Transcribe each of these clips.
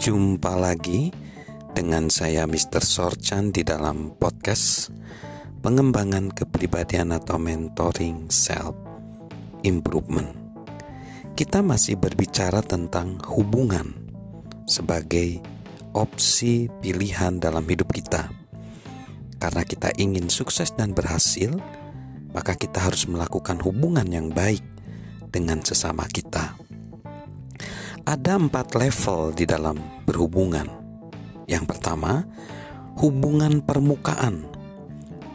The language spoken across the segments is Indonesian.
Jumpa lagi dengan saya Mr. Sorchan di dalam podcast pengembangan kepribadian atau mentoring self improvement. Kita masih berbicara tentang hubungan sebagai opsi pilihan dalam hidup kita. Karena kita ingin sukses dan berhasil, maka kita harus melakukan hubungan yang baik dengan sesama kita. Ada empat level di dalam berhubungan. Yang pertama, hubungan permukaan.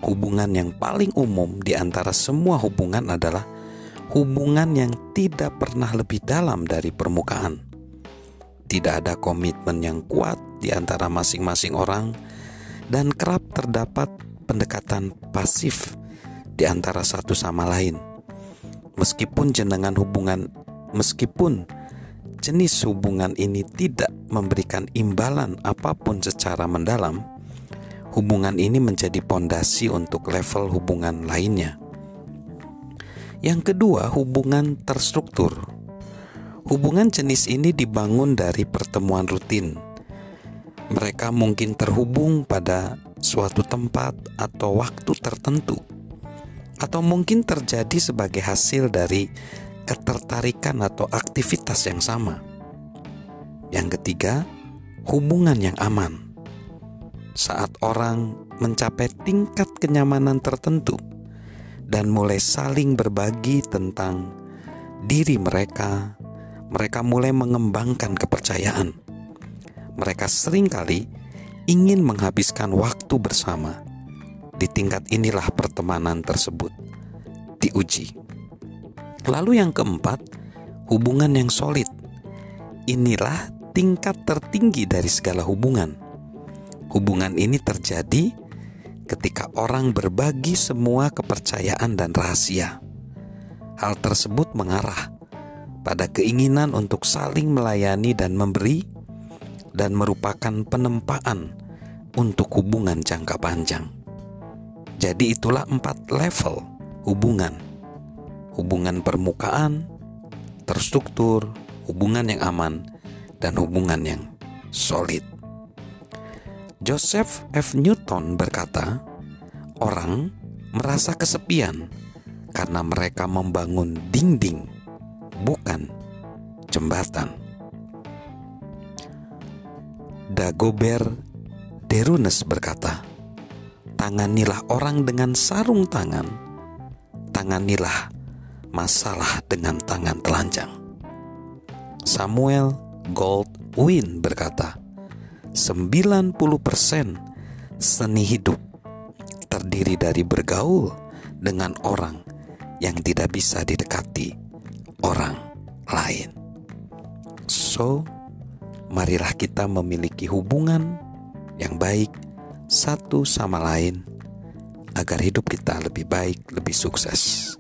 Hubungan yang paling umum di antara semua hubungan adalah hubungan yang tidak pernah lebih dalam dari permukaan. Tidak ada komitmen yang kuat di antara masing-masing orang, dan kerap terdapat pendekatan pasif di antara satu sama lain. Meskipun jenengan hubungan, meskipun jenis hubungan ini tidak memberikan imbalan apa pun secara mendalam, hubungan ini menjadi pondasi untuk level hubungan lainnya. Yang kedua, hubungan terstruktur. Hubungan jenis ini dibangun dari pertemuan rutin. Mereka mungkin terhubung pada suatu tempat atau waktu tertentu, atau mungkin terjadi sebagai hasil dari ketertarikan atau aktivitas yang sama. Yang ketiga, hubungan yang aman. Saat orang mencapai tingkat kenyamanan tertentu dan mulai saling berbagi tentang diri mereka, mereka mulai mengembangkan kepercayaan. Mereka sering kali ingin menghabiskan waktu bersama. Di tingkat inilah pertemanan tersebut diuji. Lalu yang keempat, hubungan yang solid. Inilah tingkat tertinggi dari segala hubungan. Hubungan ini terjadi ketika orang berbagi semua kepercayaan dan rahasia. Hal tersebut mengarah pada keinginan untuk saling melayani dan memberi, dan merupakan penempaan untuk hubungan jangka panjang. Jadi, itulah empat level hubungan hubungan permukaan, terstruktur, hubungan yang aman, dan hubungan yang solid. Joseph F. Newton berkata, "Orang merasa kesepian karena mereka membangun dinding, bukan jembatan." Dagobert Derunes berkata, "Tanganilah orang dengan sarung tangan, tanganilah masalah dengan tangan telanjang. Samuel Goldwyn berkata, 90% seni hidup terdiri dari bergaul dengan orang yang tidak bisa didekati orang lain. So, marilah kita memiliki hubungan yang baik satu sama lain agar hidup kita lebih baik, lebih sukses.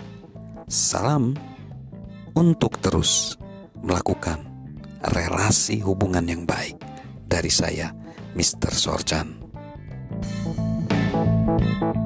Salam untuk terus melakukan relasi hubungan yang baik dari saya, Mr. Sorjan. thank you